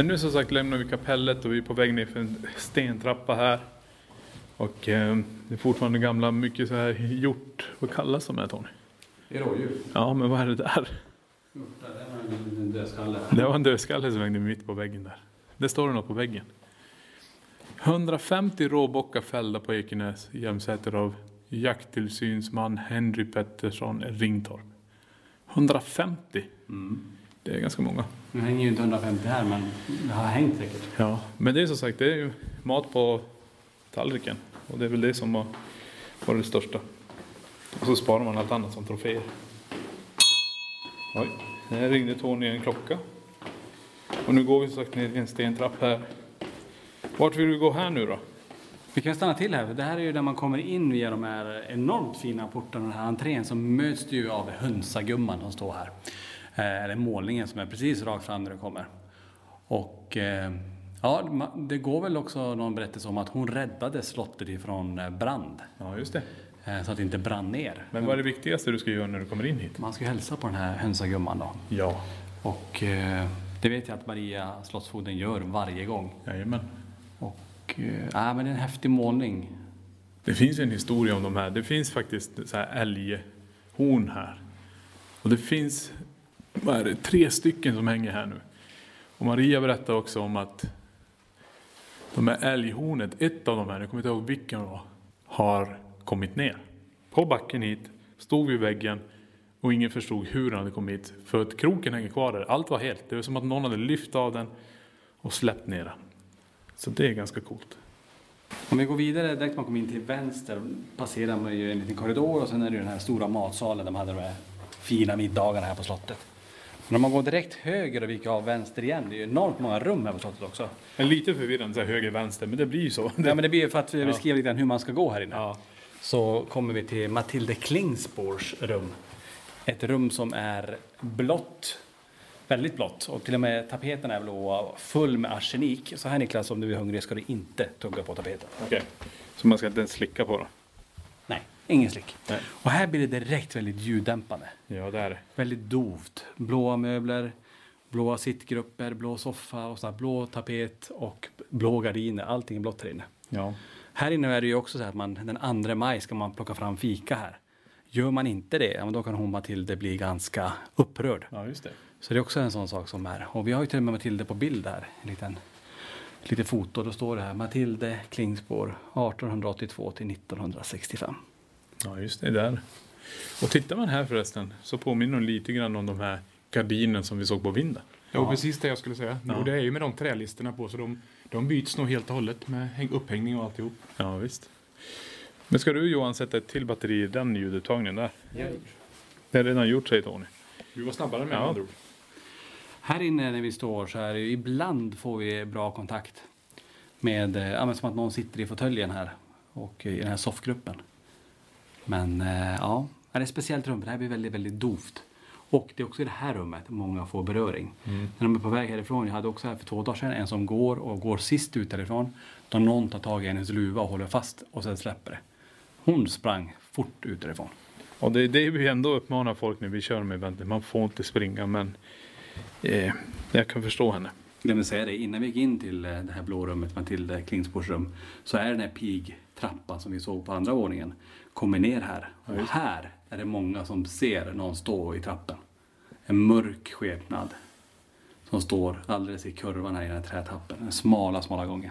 Men nu som sagt lämnar vi kapellet och vi är på väg ner för en stentrappa här. Och eh, det är fortfarande gamla, mycket så här gjort. Vad kallas de här Tony? Det är rådjur. Ja, men vad är det där? Det var en dödskalle. Det var en dödskalle som hängde mitt på väggen där. Det står det något på väggen. 150 råbockar fällda på Ekenäs Jämsäter av jakttillsynsman Henry Pettersson Ringtorp. 150? Det är ganska många. Nu hänger ju inte 150 här, men det har hängt säkert. Ja, men det är som sagt, det är ju mat på tallriken. Och det är väl det som har varit det största. Och så sparar man allt annat som troféer. Oj, här ringde Tony en klocka. Och nu går vi som sagt ner i en stentrapp här. Vart vill du gå här nu då? Vi kan stanna till här, för det här är ju där man kommer in via de här enormt fina portarna, den här entrén, så möts du ju av hönsagumman som står här. Eh, Eller målningen som är precis rakt fram när du kommer. Och eh, ja, det går väl också någon berättelse om att hon räddade slottet ifrån eh, brand. Ja, just det. Så att det inte brann ner. Men vad är det viktigaste du ska göra när du kommer in hit? Man ska hälsa på den här hönsagumman då. Ja. Och det vet jag att Maria Slottsfogden gör varje gång. Jajamän. Och ja, men det är en häftig målning. Det finns en historia om de här. Det finns faktiskt så här älghorn här. Och det finns vad är det, tre stycken som hänger här nu. Och Maria berättade också om att de här älghornet, ett av de här, jag kommer inte ihåg vilken det var, har kommit ner. På backen hit, stod vid väggen och ingen förstod hur han hade kommit hit. För att kroken hänger kvar där. Allt var helt. Det var som att någon hade lyft av den och släppt ner den. Så det är ganska coolt. Om vi går vidare, direkt man kommer in till vänster passerar man ju en liten korridor och sen är det ju den här stora matsalen där man hade de här fina middagarna här på slottet. Men om man går direkt höger och viker av vänster igen, det är ju enormt många rum här på slottet också. En lite förvirrande så här höger vänster, men det blir ju så. Ja, men det blir ju för att vi beskriver lite grann hur man ska gå här inne. Ja. Så kommer vi till Matilde Klingspors rum. Ett rum som är blått, väldigt blått. Och till och med tapeten är blå, full med arsenik. Så här Niklas, om du är hungrig ska du inte tugga på tapeten. Okej. Så man ska inte ens slicka på den? Ingen slick. Nej. Och här blir det direkt väldigt ljuddämpande. Ja, det är det. Väldigt dovt. Blåa möbler, blåa sittgrupper, blå soffa och så här blå tapet och blå gardiner. Allting är blått här inne. Ja. Här inne är det ju också så att man den 2 maj ska man plocka fram fika här. Gör man inte det, då kan hon Matilde bli ganska upprörd. Ja, just det. Så det är också en sån sak som är. Och vi har ju till och med Matilde på bild här. En liten, ett litet foto. Då står det här Matilde Klingspor 1882 till 1965. Ja, just det. Där. Och tittar man här förresten så påminner de lite grann om de här gardinerna som vi såg på vinden. Ja, precis det jag skulle säga. Ja. Och det är ju med de trälisterna på så de, de byts nog helt och hållet med häng- upphängning och alltihop. Ja, visst. Men ska du Johan sätta ett till batteri i den ljudupptagningen där? Det är redan gjort säger Tony. Du var snabbare med Ja. andra ord. Här inne när vi står så är det ju, ibland får vi bra kontakt med, eh, ja, men som att någon sitter i fåtöljen här och i den här soffgruppen. Men eh, ja, det är ett speciellt rum. Det här blir väldigt, väldigt dovt. Och det är också i det här rummet många får beröring. När de är på väg härifrån, jag hade också här för två dagar sedan en som går och går sist ut härifrån. Då någon tar tag i hennes luva och håller fast och sen släpper det. Hon sprang fort ut därifrån. Och det är det vi ändå uppmanar folk när vi kör med eventet. Man får inte springa men eh, jag kan förstå henne. glömde säga det, innan vi gick in till eh, det här blå rummet, Matilda Klingspors rum, så är den här pigtrappan som vi såg på andra våningen, kommer ner här. Och här är det många som ser någon stå i trappen. En mörk skepnad som står alldeles i kurvan här i den här trätappen. Den smala, smala gången.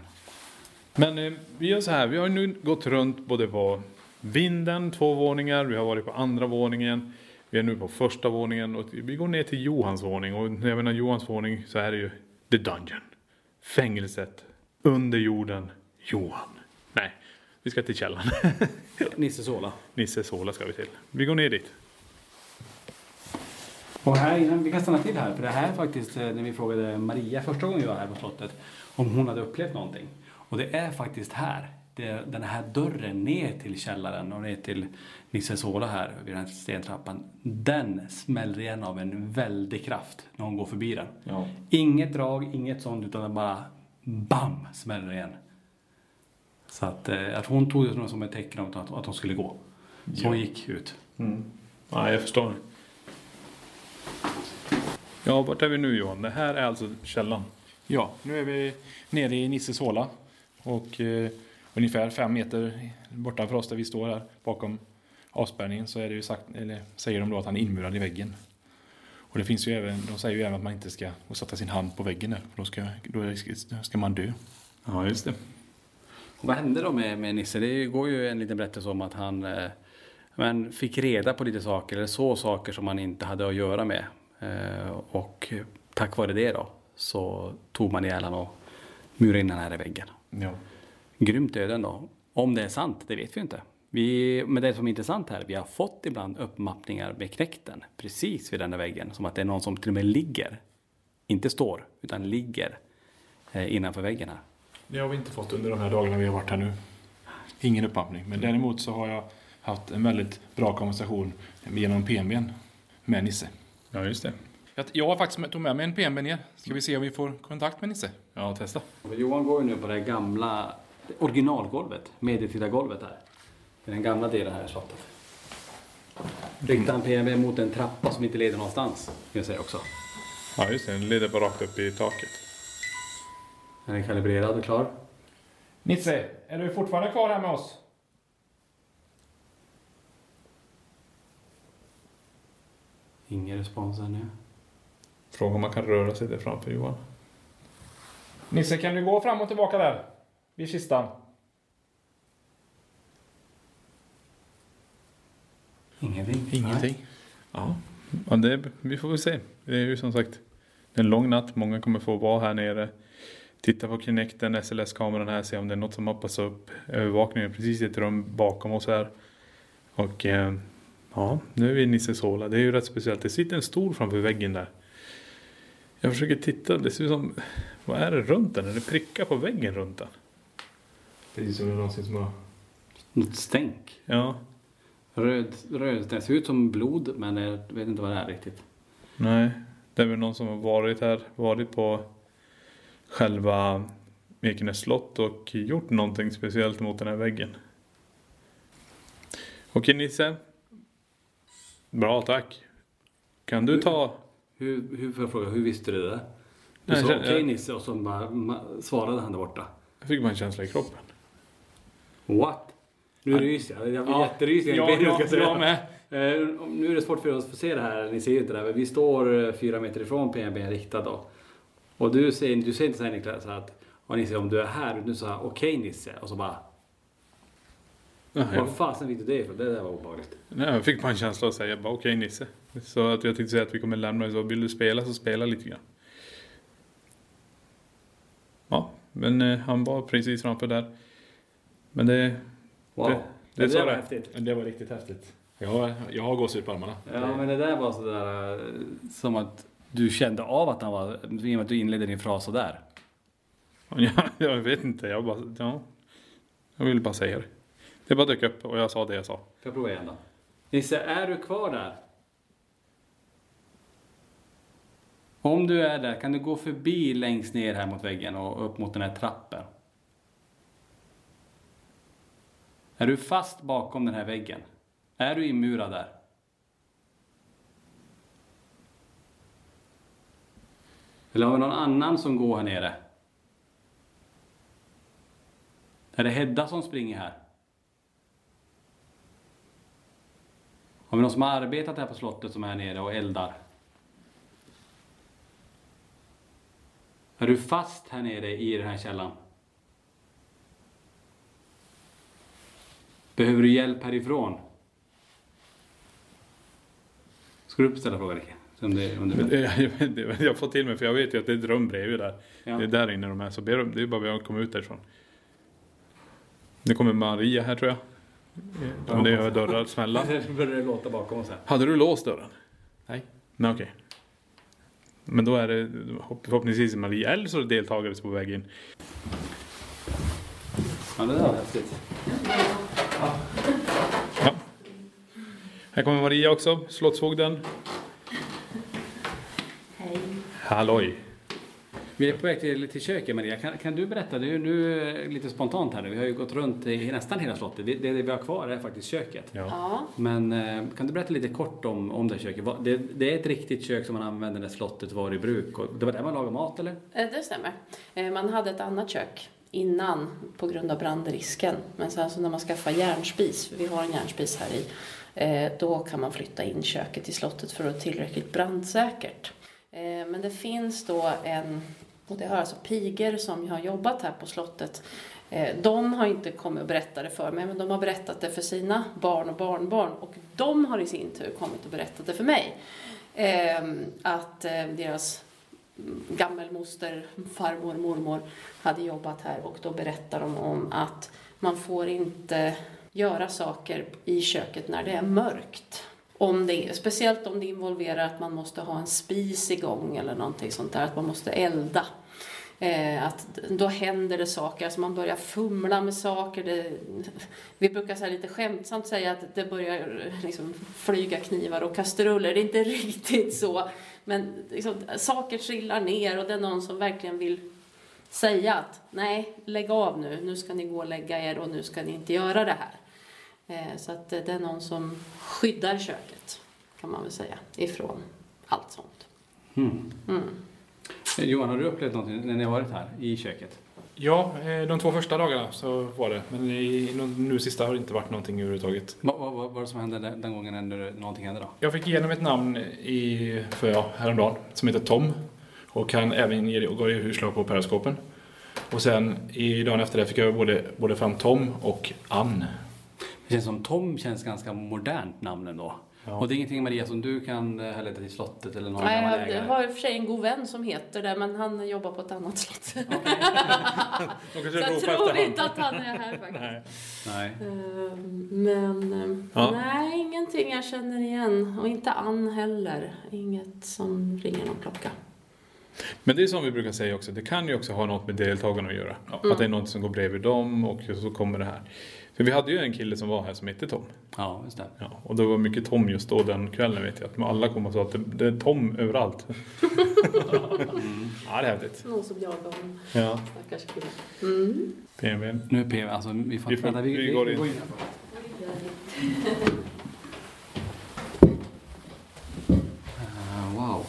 Men eh, vi gör så här, vi har nu gått runt både på vinden, två våningar, vi har varit på andra våningen, vi är nu på första våningen och vi går ner till Johans våning och när jag menar Johans våning så är det ju The Dungeon. Fängelset, under jorden, Johan. Nej, vi ska till källaren. Nisse Sola. Nisse Sola ska vi till. Vi går ner dit. Och här innan, vi kan stanna till här, för det här är faktiskt eh, när vi frågade Maria första gången vi var här på slottet om hon hade upplevt någonting. Och det är faktiskt här, det är den här dörren ner till källaren och ner till Nisse Sola här vid den här stentrappan. Den smäller igen av en väldig kraft när hon går förbi den. Ja. Inget drag, inget sånt, utan den bara BAM! smäller igen. Så att, eh, att hon tog det som ett tecken om att, att hon skulle gå. Så hon gick ut. Mm. Ja, jag förstår. Ja, vart är vi nu Johan? Det här är alltså källan. Ja, nu är vi nere i Nisses håla. Och eh, ungefär fem meter bortanför oss där vi står här bakom avspärrningen så är det ju sagt, eller säger de då att han är inmurad i väggen. Och det finns ju även, de säger ju även att man inte ska sätta sin hand på väggen där, för då ska, då ska man dö. Ja, just det. Och vad hände då med, med Nisse? Det går ju en liten berättelse om att han eh, men fick reda på lite saker, eller så saker som han inte hade att göra med. Eh, och tack vare det då så tog man ihjäl honom och murade in honom här i väggen. Ja. Grymt öden då. Om det är sant, det vet vi inte. Vi, men det som är intressant här, vi har fått ibland uppmappningar med knäkten precis vid den här väggen. Som att det är någon som till och med ligger, inte står, utan ligger eh, innanför väggen här. Det har vi inte fått under de här dagarna vi har varit här nu. Ingen uppmappning. Men däremot så har jag haft en väldigt bra konversation genom PMBn med Nisse. Ja, just det. Jag- Jag har faktiskt med- tog med mig en PMB ner. Ska vi se om vi får kontakt med Nisse? Ja, testa. Johan går ju nu på det gamla originalgolvet, medeltida golvet här. Det är den gamla delen här i slottet. Riktar han PMB mot en trappa som inte leder någonstans, kan jag säga också. Ja, just det. Den leder bara rakt upp i taket. Den är kalibrerad och klar. Nisse, är du fortfarande kvar här med oss? Ingen respons ännu. Fråga om man kan röra sig där framför Johan. Nisse, kan du gå fram och tillbaka där? Vid kistan. Ingenting. Ingenting. Ja, ja det, vi får väl se. Det är ju som sagt en lång natt. Många kommer få vara här nere. Titta på Kinecten, SLS-kameran här, se om det är något som mappas upp. Övervakningen är precis i ett rum bakom oss här. Och eh, ja, nu är vi i Nisses håla. Det är ju rätt speciellt. Det sitter en stol framför väggen där. Jag försöker titta. Det ser ut som... Vad är det runt den? Är det prickar på väggen runt den? Precis som det någonsin som har... Något stänk. Ja. Röd, röd. Det ser ut som blod, men jag vet inte vad det är riktigt. Nej, det är väl någon som har varit här, varit på själva Ekenäs slott och gjort någonting speciellt mot den här väggen. Okej Nisse. Bra, tack. Kan du ta... Hur, hur, får jag fråga, hur visste du det? Du Nej, sa okej jag- Nisse och så bara, ma- svarade han där borta. Jag fick bara en känsla i kroppen. What? Nu ryser jag. Jag blir Ja. jätterysig. Ja, ja, jag jag Eh, Nu är det svårt för oss att få se det här. Ni ser ju inte det. här, Men vi står eh, fyra meter ifrån PNB riktad då. Och du säger, du säger inte så här Niklas att och Nisse om du är här. utan Du sa okej Nisse. Och så bara. Vad fasen fick du det ifrån? Det där var obehagligt. Nej, jag fick bara en känsla att säga bara okej Nisse. Så att jag tänkte säga att vi kommer lämna det så vill du spela så spela lite grann. Ja, men eh, han var precis framför där. Men det... Wow. Det, det, det sa där var det. häftigt. Det var riktigt häftigt. Jag, jag har gåshud på armarna. Ja men det där var sådär eh, som att du kände av att han var, i och med att du inledde din fras sådär. Ja, jag vet inte, jag bara, ja. Jag ville bara säga det. Det bara dök upp och jag sa det jag sa. Får jag prova igen då? Nisse, är du kvar där? Om du är där, kan du gå förbi längst ner här mot väggen och upp mot den här trappen? Är du fast bakom den här väggen? Är du inmurad där? Eller har vi någon annan som går här nere? Är det Hedda som springer här? Har vi någon som har arbetat här på slottet som är här nere och eldar? Är du fast här nere i den här källan? Behöver du hjälp härifrån? Ska du ställa frågan Rickard? Om det, om du vill. Jag, jag får till mig för jag vet ju att det är ett rum bredvid där. Ja. Det är där inne de är. Så det är bara att komma ut därifrån. Nu kommer Maria här tror jag. Om det gör dörrar smälla. Nu börjar det låta bakom oss här. Hade du låst dörren? Nej. Nej okej. Men då är det hopp- förhoppningsvis Maria eller så är det deltagare som är på väg in. Ja, det där var häftigt. Ja. Här kommer Maria också, slottsfogden. Halloj. Vi är på väg till, till köket Maria. Kan, kan du berätta? Det är ju nu eh, lite spontant här nu. Vi har ju gått runt i nästan hela slottet. Det, det vi har kvar är faktiskt köket. Ja. Men eh, kan du berätta lite kort om, om det här köket? Det, det är ett riktigt kök som man använder när slottet var i bruk. Och det var där man lagade mat eller? Eh, Det stämmer. Man hade ett annat kök innan på grund av brandrisken. Men sen så när man skaffar järnspis, för vi har en järnspis här i, då kan man flytta in köket till slottet för att vara tillräckligt brandsäkert. Eh, men det finns då en, och det har alltså pigor som har jobbat här på slottet. Eh, de har inte kommit och berättat det för mig, men de har berättat det för sina barn och barnbarn. Och de har i sin tur kommit och berättat det för mig. Eh, att deras gammelmoster, farmor, mormor hade jobbat här och då berättar de om att man får inte göra saker i köket när det är mörkt. Om det, speciellt om det involverar att man måste ha en spis igång eller någonting sånt där, att man måste elda. Eh, att då händer det saker, alltså man börjar fumla med saker. Det, vi brukar så här lite skämtsamt säga att det börjar liksom flyga knivar och kastruller. Det är inte riktigt så. Men liksom, saker trillar ner och det är någon som verkligen vill säga att nej, lägg av nu. Nu ska ni gå och lägga er och nu ska ni inte göra det här. Eh, så att det är någon som skyddar köket, kan man väl säga, ifrån allt sånt. Mm. Mm. Johan, har du upplevt någonting när ni har varit här i köket? Ja, eh, de två första dagarna så var det. Men i, nu sista har det inte varit någonting överhuvudtaget. Vad, vad, vad var det som hände den, gången när någonting hände då? Jag fick igenom ett namn i, för, ja, häromdagen som heter Tom. Och han även ge, och gav utslag på periskopen. Och sen i dagen efter det fick jag både, både fram Tom och Ann. Det känns som Tom känns ganska modernt namn ändå. Och det är ingenting Maria som du kan eh, härleda till slottet eller någon Nej, gammal jag ägare? har i och för sig en god vän som heter det, men han jobbar på ett annat slott. De Så jag tror inte att han är här faktiskt. Nej. Nej. Ehm, Men Ja. nej, ingenting jag känner igen. Och inte Ann heller. Inget som ringer någon klocka. Men det är som vi brukar säga också, det kan ju också ha något med deltagarna att göra. Mm. Att det är något som går bredvid dem och så kommer det här. För vi hade ju en kille som var här som hette Tom. Ja, just det. Ja, och det var mycket Tom just då den kvällen vet jag. Att alla kom och sa att det, det är Tom överallt. Ja, det är häftigt. Någon som jagar honom. Ja. Stackars kille. Mm. PMV. Nu är PV, alltså vi får... Vi får- vänta, vi, vi vi, går vi in. går in. Uh, wow.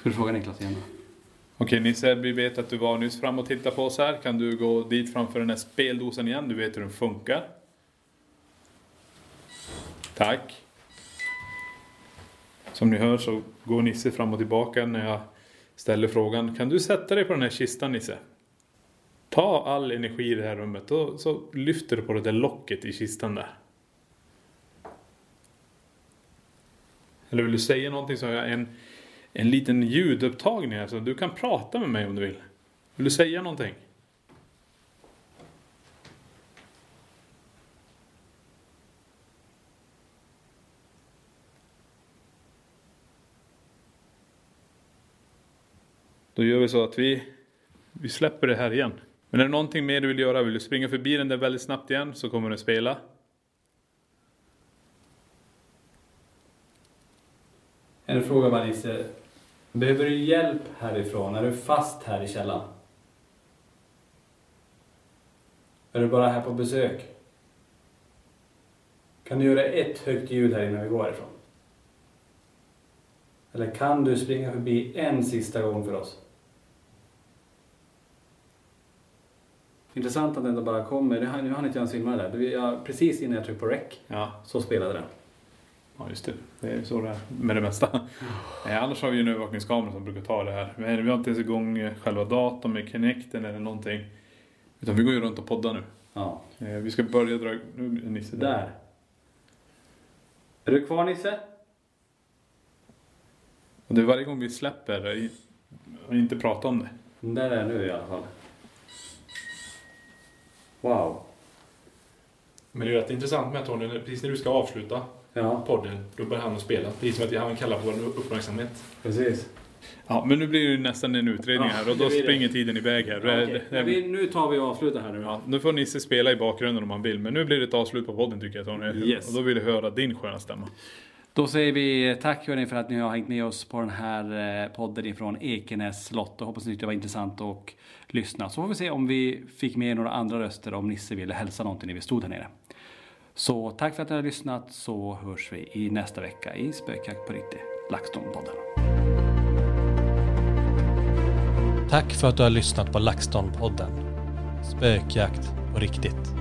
Ska du fråga Niklas igen då? Okej Nisse, vi vet att du var nyss fram och tittade på oss här. Kan du gå dit framför den här speldosen igen? Du vet hur den funkar. Tack. Som ni hör så går Nisse fram och tillbaka när jag ställer frågan. Kan du sätta dig på den här kistan Nisse? Ta all energi i det här rummet och så lyfter du på det där locket i kistan där. Eller vill du säga någonting så har jag en, en liten ljudupptagning här så du kan prata med mig om du vill. Vill du säga någonting? Då gör vi så att vi, vi släpper det här igen. Men är det någonting mer du vill göra? Vill du springa förbi den där väldigt snabbt igen så kommer den spela. En fråga Marisse. Behöver du hjälp härifrån? Är du fast här i källaren? Är du bara här på besök? Kan du göra ett högt ljud här innan vi går härifrån? Eller kan du springa förbi en sista gång för oss? Intressant att den bara kommer. Nu hann nu hann inte jag ens filma det där. Det var- jag- Precis innan jag tryckte på rec Ja. så spelade den. Ja, just det. Det är så det är med det mesta. Eh, annars har vi ju en övervakningskamera som brukar ta det här. Men vi har inte ens igång eh, själva datorn med Kinecten eller någonting. Utan vi går ju runt och poddar nu. Ja. Eh, vi ska börja dra... Nu är Nisse Där. Är du kvar Nisse? Och det är varje gång vi släpper och inte pratar om det. Där är jag nu i alla fall. Wow. Men det är rätt intressant med Tony, precis när du ska avsluta Ja. podden, då börjar han att spela. Precis som att han kallar på vår uppmärksamhet. Precis. Ja, men nu blir det ju nästan en utredning Ja, här och det då blir det. springer tiden iväg här. Ja, Det- okej. det- vi, nu tar vi och avslutar här nu. Ja, nu får Nisse spela i bakgrunden om han vill, men nu blir det ett avslut på podden tycker jag Tony. Yes. Och då vill jag höra din sköna stämma. Då säger vi tack hörni för att ni har hängt med oss på den här eh, podden ifrån Ekenäs slott. Och hoppas ni tyckte det var intressant att lyssna. Så får vi se om vi fick med några andra röster om Nisse ville hälsa någonting när vi stod här nere. Så tack för att ni har lyssnat så hörs vi i nästa vecka i Spökjakt på riktigt, LaxTon-podden. Tack för att du har lyssnat på LaxTon-podden. Spökjakt på riktigt.